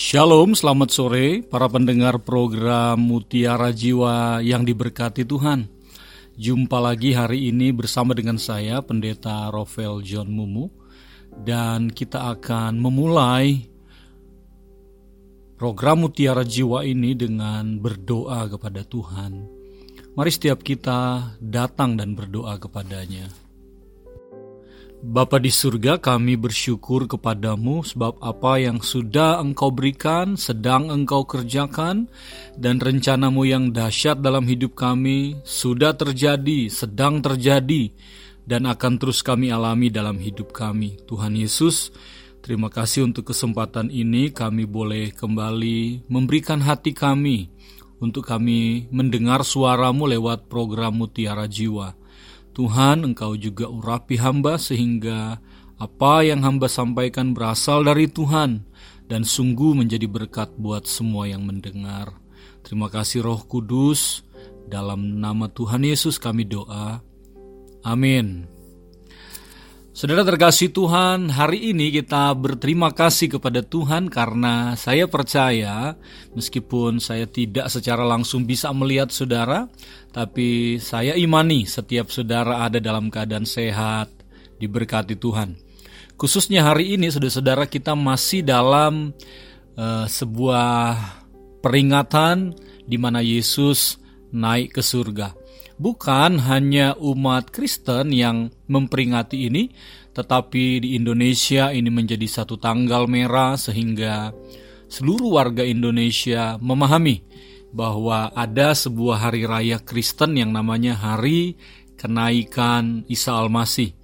Shalom, selamat sore para pendengar program Mutiara Jiwa yang diberkati Tuhan. Jumpa lagi hari ini bersama dengan saya Pendeta Rovel John Mumu dan kita akan memulai program Mutiara Jiwa ini dengan berdoa kepada Tuhan. Mari setiap kita datang dan berdoa kepadanya. Bapa di surga kami bersyukur kepadamu sebab apa yang sudah engkau berikan, sedang engkau kerjakan, dan rencanamu yang dahsyat dalam hidup kami sudah terjadi, sedang terjadi, dan akan terus kami alami dalam hidup kami. Tuhan Yesus, terima kasih untuk kesempatan ini kami boleh kembali memberikan hati kami untuk kami mendengar suaramu lewat program Mutiara Jiwa. Tuhan, Engkau juga urapi hamba sehingga apa yang hamba sampaikan berasal dari Tuhan dan sungguh menjadi berkat buat semua yang mendengar. Terima kasih Roh Kudus, dalam nama Tuhan Yesus kami doa. Amin. Saudara terkasih Tuhan, hari ini kita berterima kasih kepada Tuhan karena saya percaya meskipun saya tidak secara langsung bisa melihat saudara, tapi saya imani setiap saudara ada dalam keadaan sehat, diberkati Tuhan. Khususnya hari ini saudara-saudara kita masih dalam uh, sebuah peringatan di mana Yesus naik ke surga. Bukan hanya umat Kristen yang memperingati ini, tetapi di Indonesia ini menjadi satu tanggal merah sehingga seluruh warga Indonesia memahami bahwa ada sebuah hari raya Kristen yang namanya Hari Kenaikan Isa Al-Masih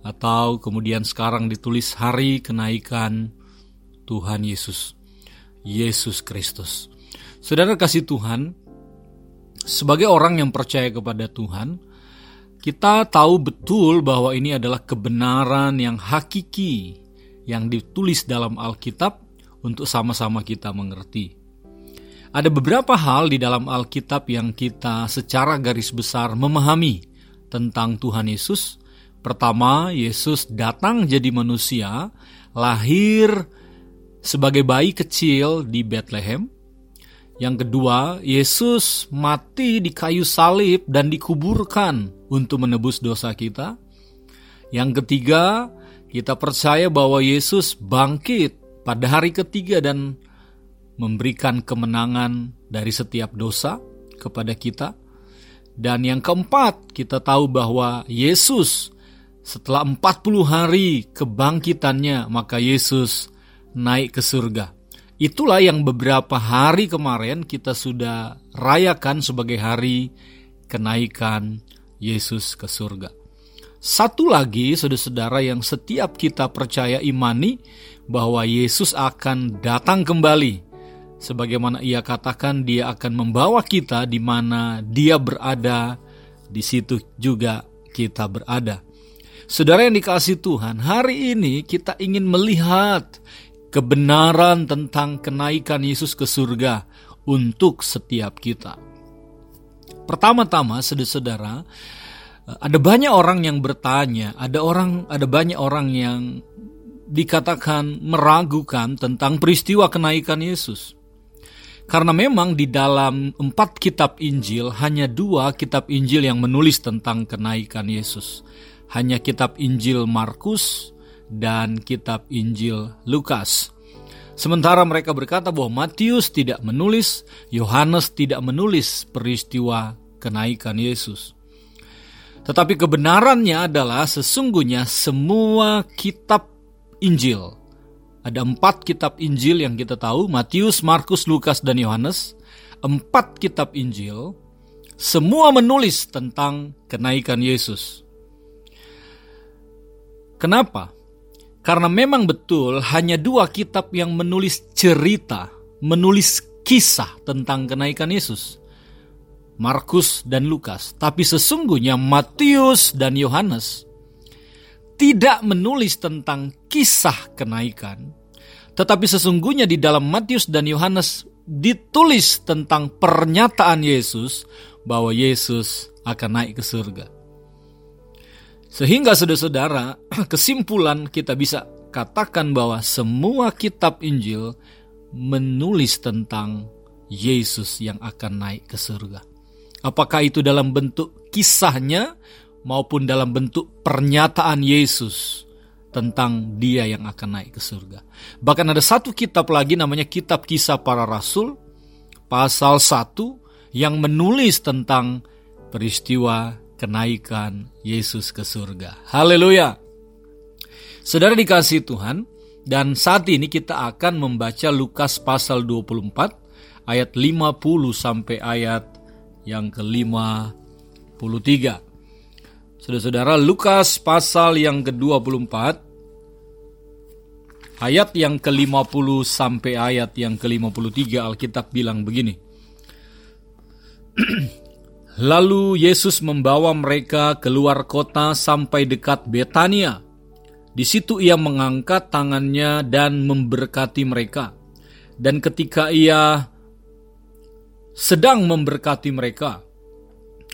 atau kemudian sekarang ditulis Hari Kenaikan Tuhan Yesus. Yesus Kristus. Saudara kasih Tuhan, sebagai orang yang percaya kepada Tuhan, kita tahu betul bahwa ini adalah kebenaran yang hakiki yang ditulis dalam Alkitab untuk sama-sama kita mengerti. Ada beberapa hal di dalam Alkitab yang kita secara garis besar memahami tentang Tuhan Yesus. Pertama, Yesus datang jadi manusia, lahir sebagai bayi kecil di Bethlehem. Yang kedua, Yesus mati di kayu salib dan dikuburkan untuk menebus dosa kita. Yang ketiga, kita percaya bahwa Yesus bangkit pada hari ketiga dan memberikan kemenangan dari setiap dosa kepada kita. Dan yang keempat, kita tahu bahwa Yesus setelah 40 hari kebangkitannya, maka Yesus naik ke surga. Itulah yang beberapa hari kemarin kita sudah rayakan sebagai hari kenaikan Yesus ke surga. Satu lagi, saudara-saudara, yang setiap kita percaya imani bahwa Yesus akan datang kembali. Sebagaimana ia katakan, dia akan membawa kita di mana dia berada, di situ juga kita berada. Saudara yang dikasih Tuhan, hari ini kita ingin melihat kebenaran tentang kenaikan Yesus ke surga untuk setiap kita. Pertama-tama, saudara-saudara, ada banyak orang yang bertanya, ada orang, ada banyak orang yang dikatakan meragukan tentang peristiwa kenaikan Yesus. Karena memang di dalam empat kitab Injil, hanya dua kitab Injil yang menulis tentang kenaikan Yesus. Hanya kitab Injil Markus dan kitab Injil Lukas. Sementara mereka berkata bahwa Matius tidak menulis, Yohanes tidak menulis peristiwa kenaikan Yesus. Tetapi kebenarannya adalah sesungguhnya semua kitab Injil. Ada empat kitab Injil yang kita tahu, Matius, Markus, Lukas, dan Yohanes. Empat kitab Injil, semua menulis tentang kenaikan Yesus. Kenapa? Karena memang betul hanya dua kitab yang menulis cerita, menulis kisah tentang kenaikan Yesus. Markus dan Lukas. Tapi sesungguhnya Matius dan Yohanes tidak menulis tentang kisah kenaikan. Tetapi sesungguhnya di dalam Matius dan Yohanes ditulis tentang pernyataan Yesus bahwa Yesus akan naik ke surga. Sehingga saudara-saudara, kesimpulan kita bisa katakan bahwa semua kitab Injil menulis tentang Yesus yang akan naik ke surga. Apakah itu dalam bentuk kisahnya maupun dalam bentuk pernyataan Yesus tentang dia yang akan naik ke surga. Bahkan ada satu kitab lagi namanya Kitab Kisah Para Rasul, pasal 1 yang menulis tentang peristiwa kenaikan Yesus ke surga. Haleluya. Saudara dikasih Tuhan, dan saat ini kita akan membaca Lukas pasal 24 ayat 50 sampai ayat yang ke-53. Saudara-saudara, Lukas pasal yang ke-24 ayat yang ke-50 sampai ayat yang ke-53 Alkitab bilang begini. Lalu Yesus membawa mereka keluar kota sampai dekat Betania. Di situ ia mengangkat tangannya dan memberkati mereka. Dan ketika ia sedang memberkati mereka.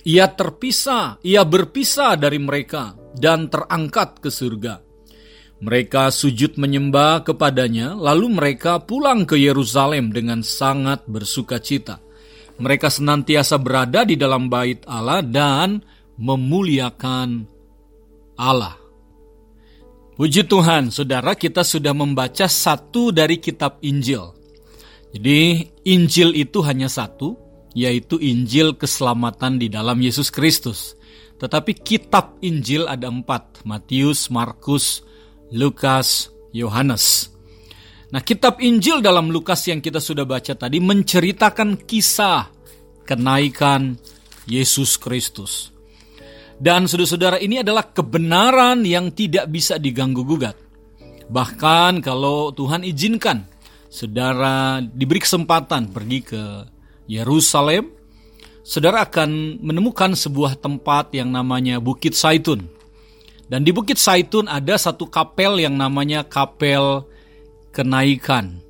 Ia terpisah, ia berpisah dari mereka dan terangkat ke surga. Mereka sujud menyembah kepadanya, lalu mereka pulang ke Yerusalem dengan sangat bersuka cita. Mereka senantiasa berada di dalam bait Allah dan memuliakan Allah. Puji Tuhan, saudara, kita sudah membaca satu dari kitab Injil. Jadi Injil itu hanya satu, yaitu Injil keselamatan di dalam Yesus Kristus. Tetapi kitab Injil ada empat, Matius, Markus, Lukas, Yohanes. Nah kitab Injil dalam Lukas yang kita sudah baca tadi menceritakan kisah kenaikan Yesus Kristus. Dan saudara-saudara ini adalah kebenaran yang tidak bisa diganggu gugat. Bahkan kalau Tuhan izinkan saudara diberi kesempatan pergi ke Yerusalem, saudara akan menemukan sebuah tempat yang namanya Bukit Saitun. Dan di Bukit Saitun ada satu kapel yang namanya Kapel Kenaikan.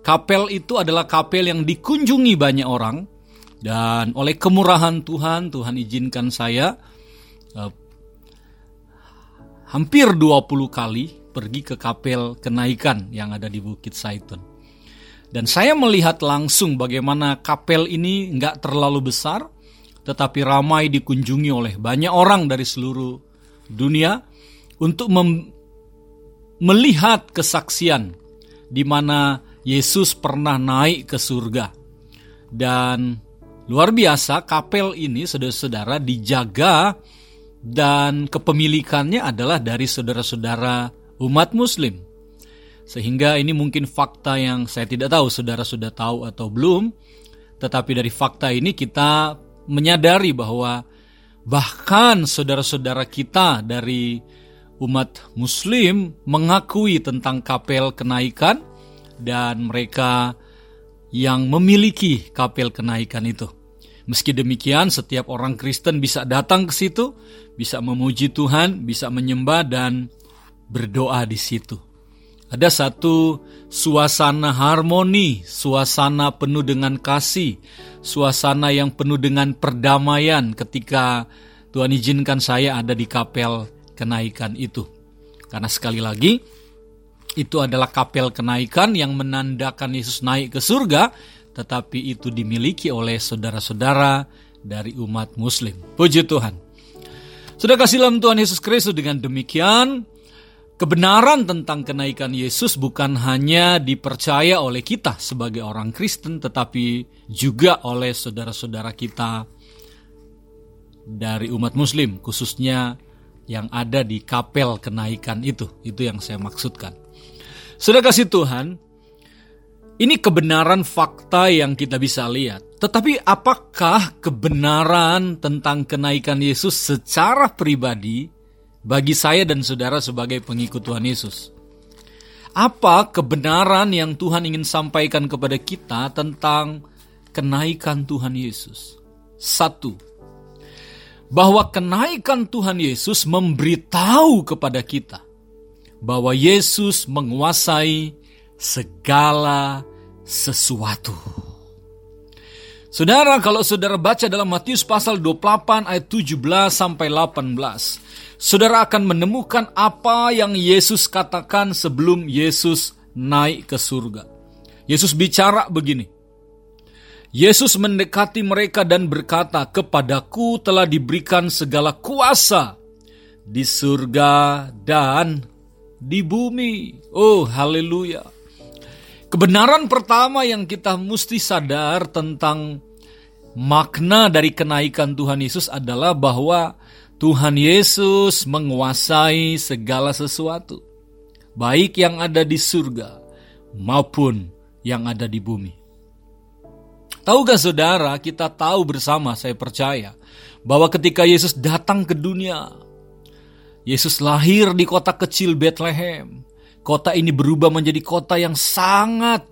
Kapel itu adalah kapel yang dikunjungi banyak orang dan oleh kemurahan Tuhan, Tuhan izinkan saya uh, hampir 20 kali pergi ke kapel kenaikan yang ada di Bukit Saitun. Dan saya melihat langsung bagaimana kapel ini nggak terlalu besar, tetapi ramai dikunjungi oleh banyak orang dari seluruh dunia untuk melihat kesaksian di mana Yesus pernah naik ke surga. Dan luar biasa kapel ini saudara-saudara dijaga dan kepemilikannya adalah dari saudara-saudara umat muslim. Sehingga ini mungkin fakta yang saya tidak tahu saudara sudah tahu atau belum. Tetapi dari fakta ini kita menyadari bahwa bahkan saudara-saudara kita dari umat muslim mengakui tentang kapel kenaikan dan mereka yang memiliki kapel kenaikan itu. Meski demikian, setiap orang Kristen bisa datang ke situ, bisa memuji Tuhan, bisa menyembah dan berdoa di situ. Ada satu suasana harmoni, suasana penuh dengan kasih, suasana yang penuh dengan perdamaian ketika Tuhan izinkan saya ada di kapel kenaikan itu. Karena sekali lagi, itu adalah kapel kenaikan yang menandakan Yesus naik ke surga, tetapi itu dimiliki oleh saudara-saudara dari umat muslim. Puji Tuhan. Sudah kasih dalam Tuhan Yesus Kristus dengan demikian, Kebenaran tentang kenaikan Yesus bukan hanya dipercaya oleh kita sebagai orang Kristen, tetapi juga oleh saudara-saudara kita dari umat Muslim, khususnya yang ada di kapel kenaikan itu. Itu yang saya maksudkan. Sudah kasih Tuhan, ini kebenaran fakta yang kita bisa lihat. Tetapi apakah kebenaran tentang kenaikan Yesus secara pribadi bagi saya dan saudara sebagai pengikut Tuhan Yesus. Apa kebenaran yang Tuhan ingin sampaikan kepada kita tentang kenaikan Tuhan Yesus? Satu, bahwa kenaikan Tuhan Yesus memberitahu kepada kita bahwa Yesus menguasai segala sesuatu. Saudara, kalau saudara baca dalam Matius pasal 28 ayat 17 sampai 18, saudara akan menemukan apa yang Yesus katakan sebelum Yesus naik ke surga. Yesus bicara begini. Yesus mendekati mereka dan berkata, "Kepadaku telah diberikan segala kuasa di surga dan di bumi." Oh, haleluya! Kebenaran pertama yang kita mesti sadar tentang makna dari kenaikan Tuhan Yesus adalah bahwa Tuhan Yesus menguasai segala sesuatu, baik yang ada di surga maupun yang ada di bumi. Tahukah saudara, kita tahu bersama, saya percaya, bahwa ketika Yesus datang ke dunia, Yesus lahir di kota kecil Bethlehem. Kota ini berubah menjadi kota yang sangat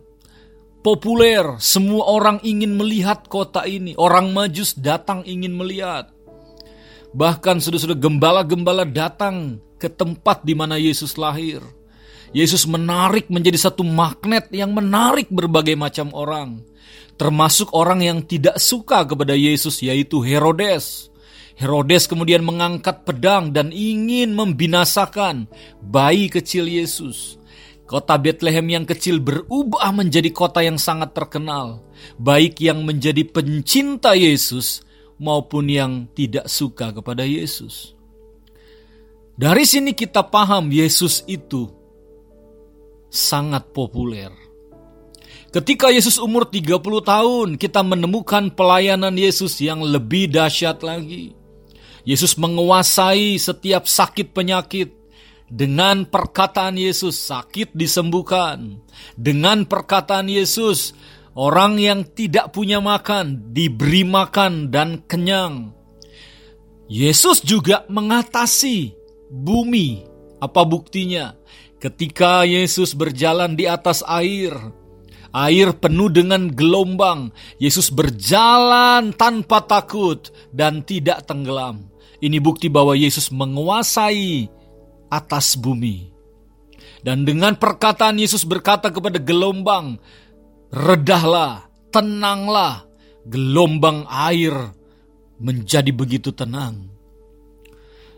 populer. Semua orang ingin melihat kota ini. Orang Majus datang ingin melihat. Bahkan sudah-sudah gembala-gembala datang ke tempat di mana Yesus lahir. Yesus menarik menjadi satu magnet yang menarik berbagai macam orang termasuk orang yang tidak suka kepada Yesus yaitu Herodes. Herodes kemudian mengangkat pedang dan ingin membinasakan bayi kecil Yesus. Kota Bethlehem yang kecil berubah menjadi kota yang sangat terkenal, baik yang menjadi pencinta Yesus maupun yang tidak suka kepada Yesus. Dari sini kita paham Yesus itu sangat populer. Ketika Yesus umur 30 tahun, kita menemukan pelayanan Yesus yang lebih dahsyat lagi. Yesus menguasai setiap sakit penyakit. Dengan perkataan Yesus, sakit disembuhkan. Dengan perkataan Yesus, orang yang tidak punya makan diberi makan dan kenyang. Yesus juga mengatasi bumi. Apa buktinya? Ketika Yesus berjalan di atas air, Air penuh dengan gelombang. Yesus berjalan tanpa takut dan tidak tenggelam. Ini bukti bahwa Yesus menguasai atas bumi. Dan dengan perkataan Yesus berkata kepada gelombang, "Redahlah, tenanglah." Gelombang air menjadi begitu tenang.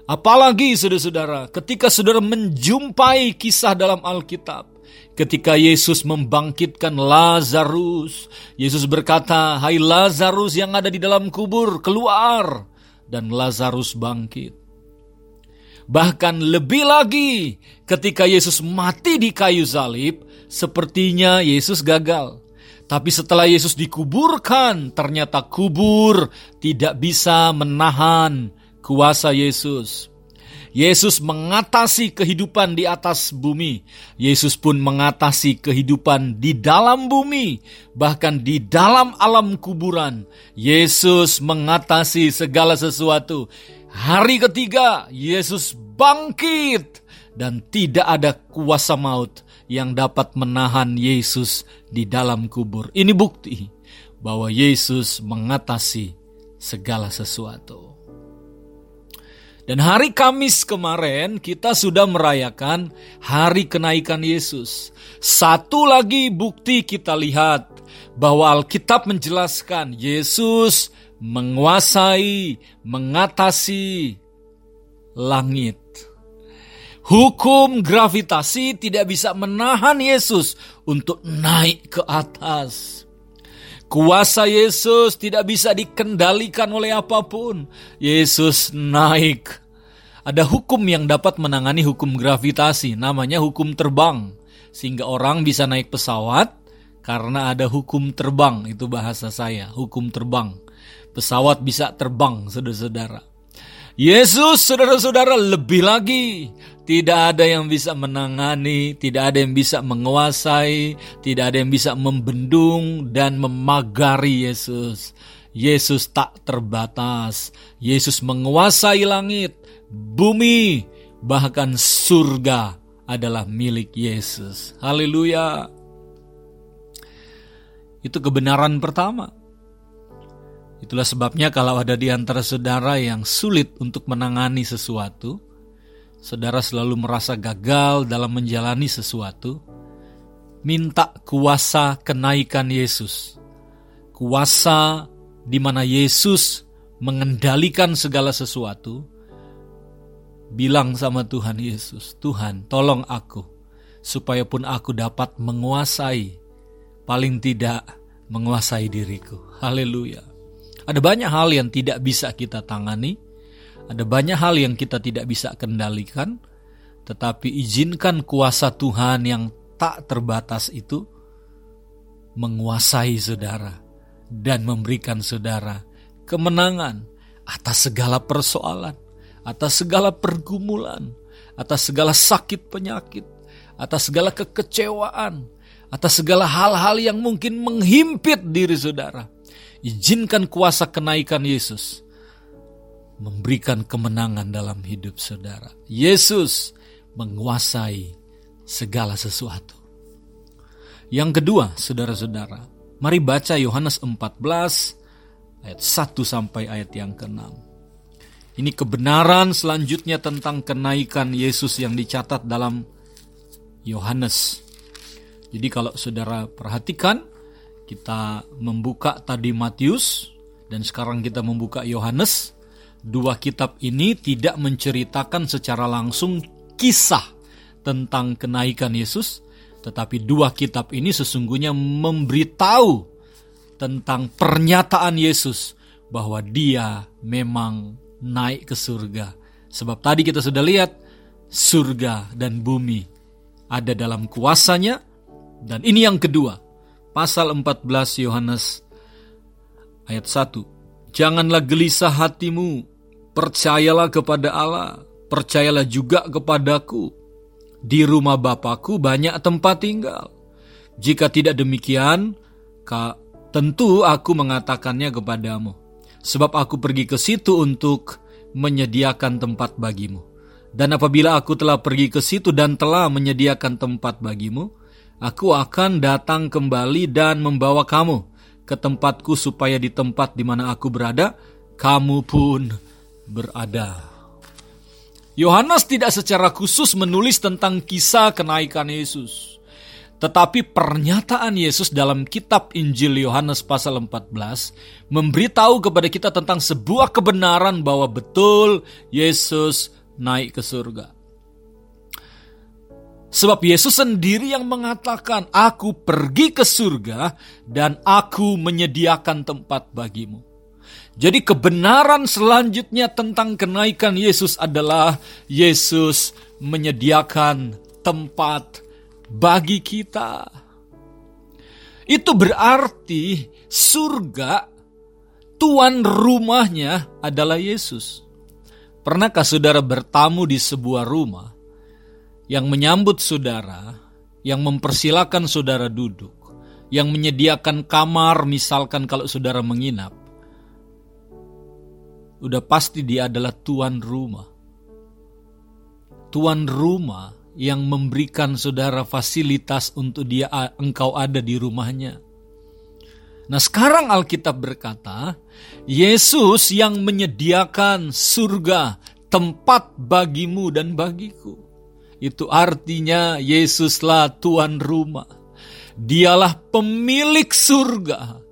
Apalagi saudara-saudara, ketika saudara menjumpai kisah dalam Alkitab, Ketika Yesus membangkitkan Lazarus, Yesus berkata, "Hai Lazarus yang ada di dalam kubur, keluar!" Dan Lazarus bangkit. Bahkan lebih lagi, ketika Yesus mati di kayu salib, sepertinya Yesus gagal. Tapi setelah Yesus dikuburkan, ternyata kubur tidak bisa menahan kuasa Yesus. Yesus mengatasi kehidupan di atas bumi. Yesus pun mengatasi kehidupan di dalam bumi, bahkan di dalam alam kuburan. Yesus mengatasi segala sesuatu. Hari ketiga, Yesus bangkit, dan tidak ada kuasa maut yang dapat menahan Yesus di dalam kubur. Ini bukti bahwa Yesus mengatasi segala sesuatu. Dan hari Kamis kemarin kita sudah merayakan hari kenaikan Yesus. Satu lagi bukti kita lihat bahwa Alkitab menjelaskan Yesus menguasai, mengatasi langit. Hukum gravitasi tidak bisa menahan Yesus untuk naik ke atas. Kuasa Yesus tidak bisa dikendalikan oleh apa pun. Yesus naik. Ada hukum yang dapat menangani hukum gravitasi, namanya hukum terbang. Sehingga orang bisa naik pesawat karena ada hukum terbang, itu bahasa saya, hukum terbang. Pesawat bisa terbang, saudara-saudara. Yesus, saudara-saudara, lebih lagi. Tidak ada yang bisa menangani, tidak ada yang bisa menguasai, tidak ada yang bisa membendung dan memagari Yesus. Yesus tak terbatas. Yesus menguasai langit, bumi, bahkan surga adalah milik Yesus. Haleluya. Itu kebenaran pertama. Itulah sebabnya kalau ada di antara saudara yang sulit untuk menangani sesuatu, saudara selalu merasa gagal dalam menjalani sesuatu, minta kuasa kenaikan Yesus. Kuasa di mana Yesus mengendalikan segala sesuatu, bilang sama Tuhan Yesus, Tuhan tolong aku, supaya pun aku dapat menguasai paling tidak menguasai diriku. Haleluya. Ada banyak hal yang tidak bisa kita tangani, ada banyak hal yang kita tidak bisa kendalikan, tetapi izinkan kuasa Tuhan yang tak terbatas itu menguasai saudara dan memberikan saudara kemenangan atas segala persoalan, atas segala pergumulan, atas segala sakit penyakit, atas segala kekecewaan, atas segala hal-hal yang mungkin menghimpit diri saudara. Izinkan kuasa kenaikan Yesus memberikan kemenangan dalam hidup saudara. Yesus menguasai segala sesuatu. Yang kedua, saudara-saudara, mari baca Yohanes 14 ayat 1 sampai ayat yang ke-6. Ini kebenaran selanjutnya tentang kenaikan Yesus yang dicatat dalam Yohanes. Jadi kalau saudara perhatikan, kita membuka tadi Matius dan sekarang kita membuka Yohanes. Dua kitab ini tidak menceritakan secara langsung kisah tentang kenaikan Yesus, tetapi dua kitab ini sesungguhnya memberitahu tentang pernyataan Yesus bahwa dia memang naik ke surga. Sebab tadi kita sudah lihat surga dan bumi ada dalam kuasanya. Dan ini yang kedua, pasal 14 Yohanes ayat 1. Janganlah gelisah hatimu, percayalah kepada Allah, percayalah juga kepadaku. Di rumah Bapakku banyak tempat tinggal. Jika tidak demikian, tentu aku mengatakannya kepadamu. Sebab aku pergi ke situ untuk menyediakan tempat bagimu. Dan apabila aku telah pergi ke situ dan telah menyediakan tempat bagimu, aku akan datang kembali dan membawa kamu ke tempatku supaya di tempat di mana aku berada, kamu pun berada. Yohanes tidak secara khusus menulis tentang kisah kenaikan Yesus. Tetapi pernyataan Yesus dalam kitab Injil Yohanes pasal 14 memberitahu kepada kita tentang sebuah kebenaran bahwa betul Yesus naik ke surga. Sebab Yesus sendiri yang mengatakan, "Aku pergi ke surga dan aku menyediakan tempat bagimu." Jadi, kebenaran selanjutnya tentang kenaikan Yesus adalah Yesus menyediakan tempat bagi kita. Itu berarti surga, tuan rumahnya adalah Yesus. Pernahkah saudara bertamu di sebuah rumah? Yang menyambut saudara, yang mempersilahkan saudara duduk, yang menyediakan kamar misalkan kalau saudara menginap, udah pasti dia adalah tuan rumah. Tuan rumah yang memberikan saudara fasilitas untuk dia engkau ada di rumahnya. Nah sekarang Alkitab berkata, Yesus yang menyediakan surga, tempat bagimu dan bagiku. Itu artinya Yesuslah tuan rumah. Dialah pemilik surga.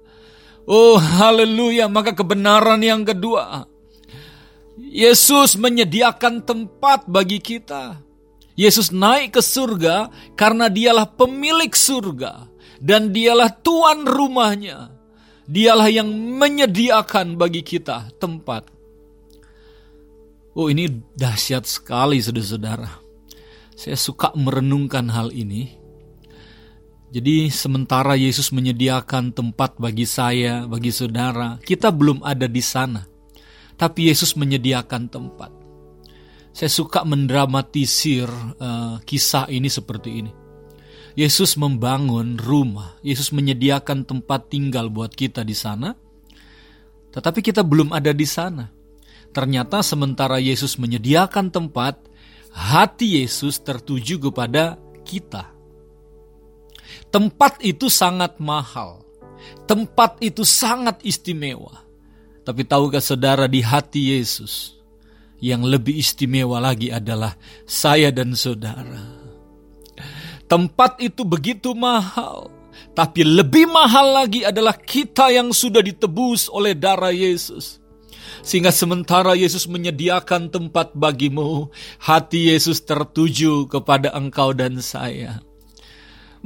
Oh haleluya, maka kebenaran yang kedua. Yesus menyediakan tempat bagi kita. Yesus naik ke surga karena dialah pemilik surga. Dan dialah tuan rumahnya. Dialah yang menyediakan bagi kita tempat. Oh ini dahsyat sekali saudara-saudara. Saya suka merenungkan hal ini. Jadi sementara Yesus menyediakan tempat bagi saya, bagi saudara, kita belum ada di sana. Tapi Yesus menyediakan tempat. Saya suka mendramatisir uh, kisah ini seperti ini. Yesus membangun rumah, Yesus menyediakan tempat tinggal buat kita di sana. Tetapi kita belum ada di sana. Ternyata sementara Yesus menyediakan tempat, hati Yesus tertuju kepada kita. Tempat itu sangat mahal. Tempat itu sangat istimewa. Tapi tahukah saudara di hati Yesus yang lebih istimewa lagi adalah saya dan saudara. Tempat itu begitu mahal, tapi lebih mahal lagi adalah kita yang sudah ditebus oleh darah Yesus. Sehingga sementara Yesus menyediakan tempat bagimu, hati Yesus tertuju kepada engkau dan saya.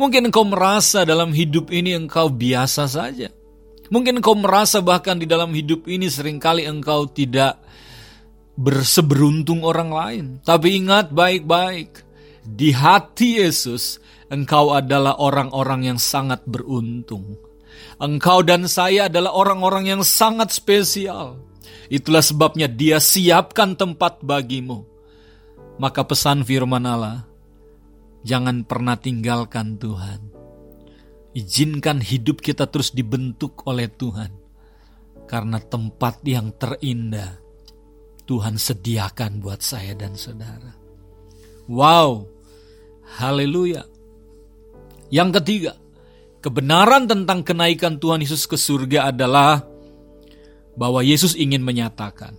Mungkin engkau merasa dalam hidup ini engkau biasa saja. Mungkin engkau merasa bahkan di dalam hidup ini sering kali engkau tidak berseberuntung orang lain. Tapi ingat baik-baik, di hati Yesus engkau adalah orang-orang yang sangat beruntung. Engkau dan saya adalah orang-orang yang sangat spesial. Itulah sebabnya dia siapkan tempat bagimu. Maka pesan firman Allah, jangan pernah tinggalkan Tuhan. Izinkan hidup kita terus dibentuk oleh Tuhan. Karena tempat yang terindah Tuhan sediakan buat saya dan saudara. Wow, haleluya. Yang ketiga, kebenaran tentang kenaikan Tuhan Yesus ke surga adalah bahwa Yesus ingin menyatakan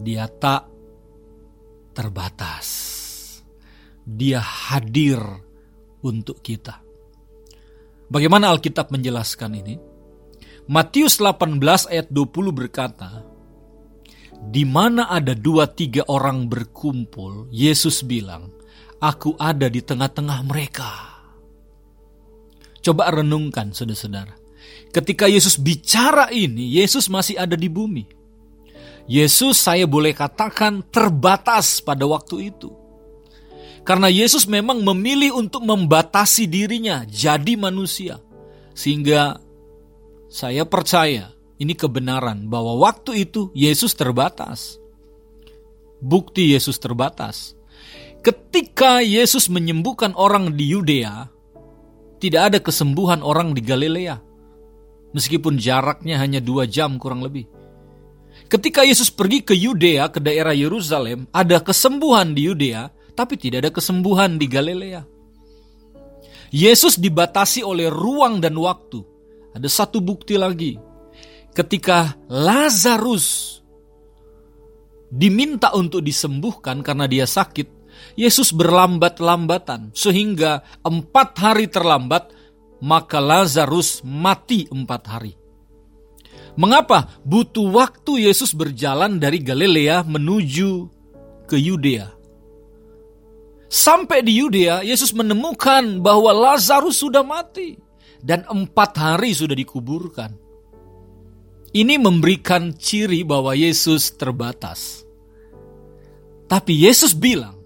dia tak terbatas. Dia hadir untuk kita. Bagaimana Alkitab menjelaskan ini? Matius 18 ayat 20 berkata, di mana ada dua tiga orang berkumpul, Yesus bilang, Aku ada di tengah-tengah mereka. Coba renungkan, saudara-saudara. Ketika Yesus bicara ini, Yesus masih ada di bumi. Yesus saya boleh katakan terbatas pada waktu itu. Karena Yesus memang memilih untuk membatasi dirinya jadi manusia. Sehingga saya percaya ini kebenaran bahwa waktu itu Yesus terbatas. Bukti Yesus terbatas. Ketika Yesus menyembuhkan orang di Yudea, tidak ada kesembuhan orang di Galilea meskipun jaraknya hanya dua jam kurang lebih. Ketika Yesus pergi ke Yudea, ke daerah Yerusalem, ada kesembuhan di Yudea, tapi tidak ada kesembuhan di Galilea. Yesus dibatasi oleh ruang dan waktu. Ada satu bukti lagi. Ketika Lazarus diminta untuk disembuhkan karena dia sakit, Yesus berlambat-lambatan sehingga empat hari terlambat maka Lazarus mati empat hari. Mengapa butuh waktu Yesus berjalan dari Galilea menuju ke Yudea? Sampai di Yudea, Yesus menemukan bahwa Lazarus sudah mati dan empat hari sudah dikuburkan. Ini memberikan ciri bahwa Yesus terbatas. Tapi Yesus bilang,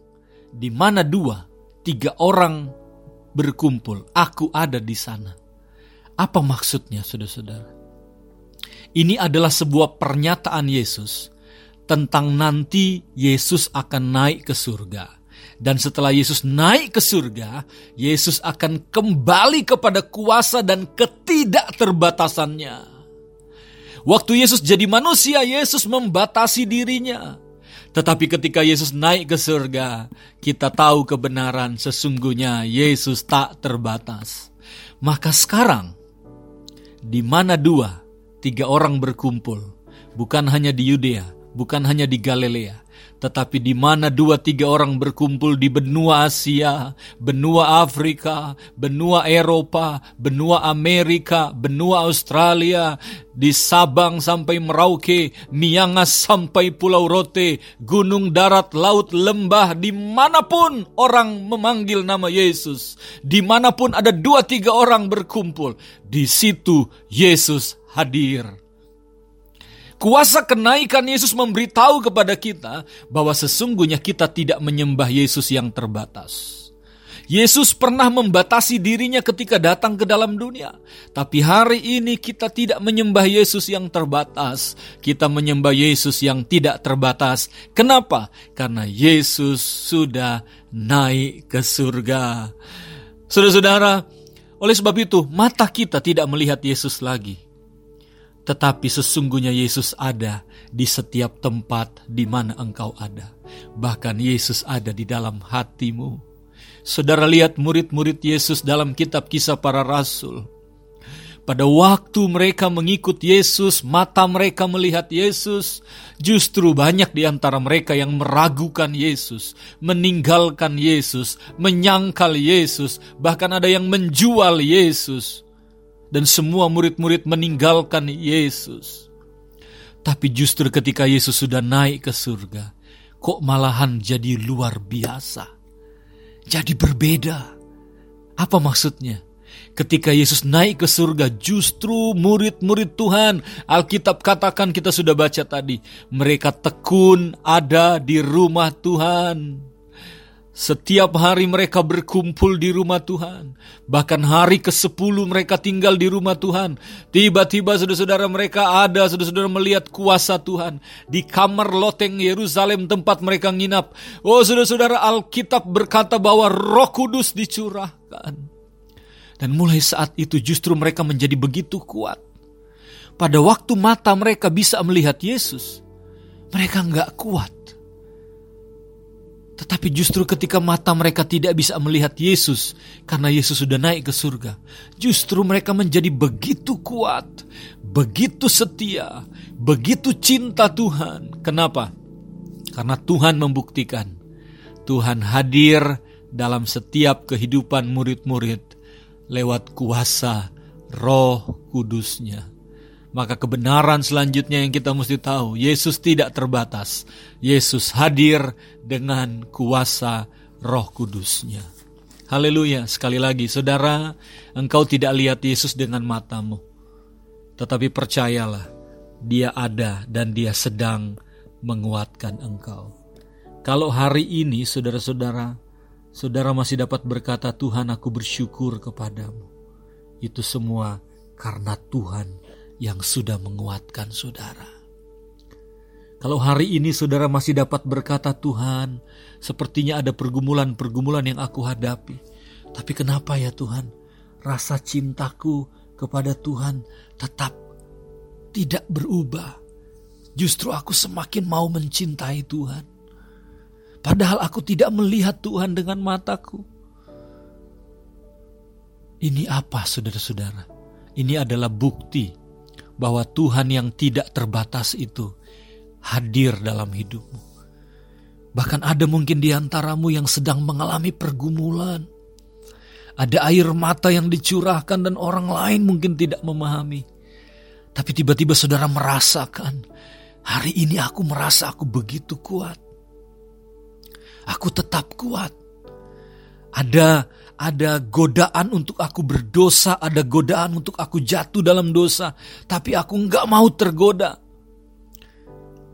di mana dua, tiga orang berkumpul, aku ada di sana. Apa maksudnya, saudara-saudara? Ini adalah sebuah pernyataan Yesus tentang nanti Yesus akan naik ke surga. Dan setelah Yesus naik ke surga, Yesus akan kembali kepada kuasa dan ketidakterbatasannya. Waktu Yesus jadi manusia, Yesus membatasi dirinya. Tetapi ketika Yesus naik ke surga, kita tahu kebenaran sesungguhnya Yesus tak terbatas. Maka sekarang, di mana dua, tiga orang berkumpul, bukan hanya di Yudea, bukan hanya di Galilea, tetapi di mana dua tiga orang berkumpul di benua Asia, benua Afrika, benua Eropa, benua Amerika, benua Australia, di Sabang sampai Merauke, Miangas sampai Pulau Rote, gunung darat, laut, lembah, di mana pun orang memanggil nama Yesus, di mana pun ada dua tiga orang berkumpul, di situ Yesus hadir. Kuasa kenaikan Yesus memberitahu kepada kita bahwa sesungguhnya kita tidak menyembah Yesus yang terbatas. Yesus pernah membatasi dirinya ketika datang ke dalam dunia. Tapi hari ini kita tidak menyembah Yesus yang terbatas. Kita menyembah Yesus yang tidak terbatas. Kenapa? Karena Yesus sudah naik ke surga. Saudara-saudara, oleh sebab itu mata kita tidak melihat Yesus lagi. Tetapi sesungguhnya Yesus ada di setiap tempat di mana engkau ada. Bahkan Yesus ada di dalam hatimu. Saudara lihat murid-murid Yesus dalam kitab kisah para rasul. Pada waktu mereka mengikut Yesus, mata mereka melihat Yesus. Justru banyak di antara mereka yang meragukan Yesus, meninggalkan Yesus, menyangkal Yesus, bahkan ada yang menjual Yesus dan semua murid-murid meninggalkan Yesus. Tapi justru ketika Yesus sudah naik ke surga, kok malahan jadi luar biasa. Jadi berbeda. Apa maksudnya? Ketika Yesus naik ke surga, justru murid-murid Tuhan, Alkitab katakan kita sudah baca tadi, mereka tekun ada di rumah Tuhan. Setiap hari mereka berkumpul di rumah Tuhan. Bahkan hari ke-10 mereka tinggal di rumah Tuhan. Tiba-tiba saudara-saudara mereka ada, saudara-saudara melihat kuasa Tuhan. Di kamar loteng Yerusalem tempat mereka nginap. Oh saudara-saudara Alkitab berkata bahwa roh kudus dicurahkan. Dan mulai saat itu justru mereka menjadi begitu kuat. Pada waktu mata mereka bisa melihat Yesus, mereka nggak kuat tetapi justru ketika mata mereka tidak bisa melihat Yesus karena Yesus sudah naik ke surga, justru mereka menjadi begitu kuat, begitu setia, begitu cinta Tuhan. Kenapa? Karena Tuhan membuktikan Tuhan hadir dalam setiap kehidupan murid-murid lewat kuasa Roh Kudusnya maka kebenaran selanjutnya yang kita mesti tahu, Yesus tidak terbatas. Yesus hadir dengan kuasa roh kudusnya. Haleluya, sekali lagi saudara, engkau tidak lihat Yesus dengan matamu. Tetapi percayalah, dia ada dan dia sedang menguatkan engkau. Kalau hari ini saudara-saudara, saudara masih dapat berkata Tuhan aku bersyukur kepadamu. Itu semua karena Tuhan yang sudah menguatkan saudara. Kalau hari ini saudara masih dapat berkata Tuhan, sepertinya ada pergumulan-pergumulan yang aku hadapi. Tapi kenapa ya Tuhan, rasa cintaku kepada Tuhan tetap tidak berubah. Justru aku semakin mau mencintai Tuhan. Padahal aku tidak melihat Tuhan dengan mataku. Ini apa saudara-saudara? Ini adalah bukti bahwa Tuhan yang tidak terbatas itu hadir dalam hidupmu. Bahkan ada mungkin di antaramu yang sedang mengalami pergumulan. Ada air mata yang dicurahkan dan orang lain mungkin tidak memahami. Tapi tiba-tiba saudara merasakan, hari ini aku merasa aku begitu kuat. Aku tetap kuat. Ada ada godaan untuk aku berdosa, ada godaan untuk aku jatuh dalam dosa, tapi aku nggak mau tergoda.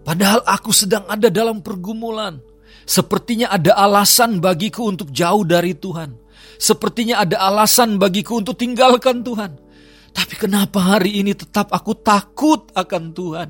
Padahal aku sedang ada dalam pergumulan. Sepertinya ada alasan bagiku untuk jauh dari Tuhan. Sepertinya ada alasan bagiku untuk tinggalkan Tuhan. Tapi kenapa hari ini tetap aku takut akan Tuhan?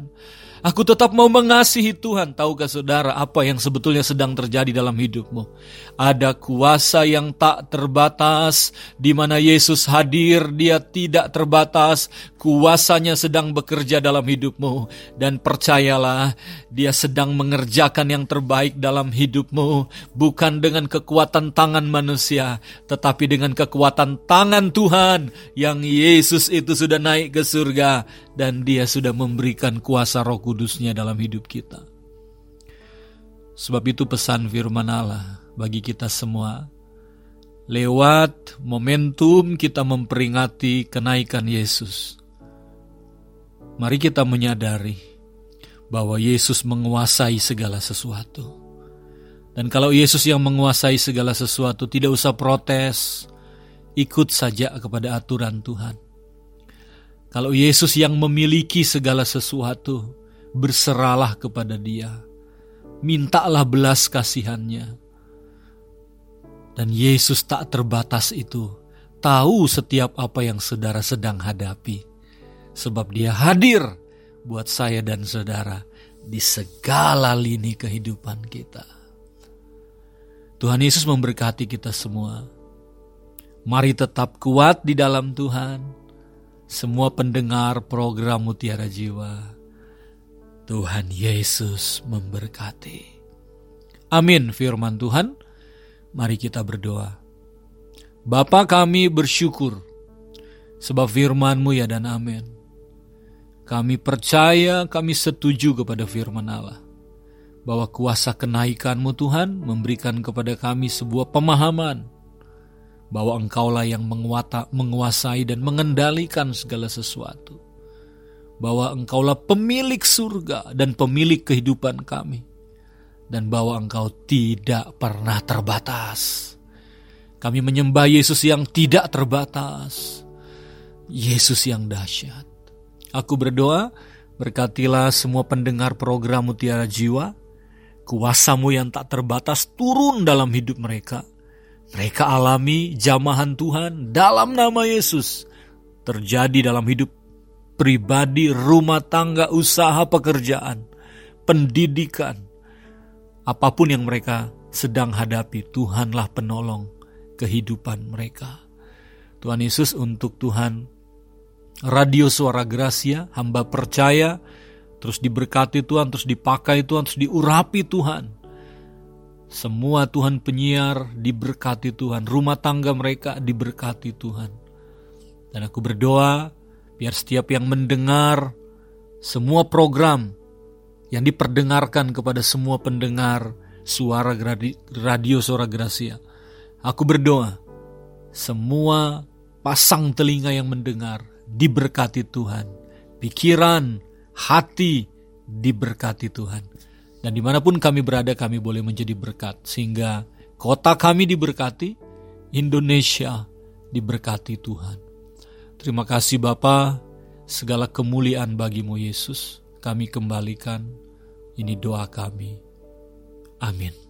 Aku tetap mau mengasihi Tuhan. Tahukah saudara apa yang sebetulnya sedang terjadi dalam hidupmu? Ada kuasa yang tak terbatas, di mana Yesus hadir, dia tidak terbatas. Kuasanya sedang bekerja dalam hidupmu. Dan percayalah, dia sedang mengerjakan yang terbaik dalam hidupmu. Bukan dengan kekuatan tangan manusia, tetapi dengan kekuatan tangan Tuhan yang Yesus itu sudah naik ke surga dan dia sudah memberikan kuasa roh kudusnya dalam hidup kita. Sebab itu pesan firman Allah bagi kita semua. Lewat momentum kita memperingati kenaikan Yesus. Mari kita menyadari bahwa Yesus menguasai segala sesuatu. Dan kalau Yesus yang menguasai segala sesuatu, tidak usah protes, ikut saja kepada aturan Tuhan. Kalau Yesus yang memiliki segala sesuatu, berseralah kepada Dia. Mintalah belas kasihannya. Dan Yesus tak terbatas itu, tahu setiap apa yang saudara sedang hadapi. Sebab dia hadir buat saya dan saudara di segala lini kehidupan kita. Tuhan Yesus memberkati kita semua. Mari tetap kuat di dalam Tuhan semua pendengar program Mutiara Jiwa. Tuhan Yesus memberkati. Amin firman Tuhan. Mari kita berdoa. Bapa kami bersyukur sebab firman-Mu ya dan amin. Kami percaya, kami setuju kepada firman Allah. Bahwa kuasa kenaikan-Mu Tuhan memberikan kepada kami sebuah pemahaman bahwa Engkaulah yang menguasai dan mengendalikan segala sesuatu. Bahwa Engkaulah pemilik surga dan pemilik kehidupan kami. Dan bahwa Engkau tidak pernah terbatas. Kami menyembah Yesus yang tidak terbatas. Yesus yang dahsyat. Aku berdoa, berkatilah semua pendengar program Mutiara Jiwa. Kuasamu yang tak terbatas turun dalam hidup mereka. Mereka alami jamahan Tuhan dalam nama Yesus. Terjadi dalam hidup pribadi, rumah tangga, usaha, pekerjaan, pendidikan. Apa pun yang mereka sedang hadapi, Tuhanlah penolong kehidupan mereka. Tuhan Yesus untuk Tuhan radio suara gracia, hamba percaya, terus diberkati Tuhan, terus dipakai Tuhan, terus diurapi Tuhan. Semua Tuhan penyiar diberkati Tuhan, rumah tangga mereka diberkati Tuhan. Dan aku berdoa biar setiap yang mendengar semua program yang diperdengarkan kepada semua pendengar suara radio suara gracia Aku berdoa, semua pasang telinga yang mendengar diberkati Tuhan. Pikiran, hati diberkati Tuhan. Dan di mana pun kami berada kami boleh menjadi berkat. Sehingga kota kami diberkati, Indonesia diberkati Tuhan. Terima kasih Bapa, segala kemuliaan bagimu Yesus. Kami kembalikan, ini doa kami. Amin.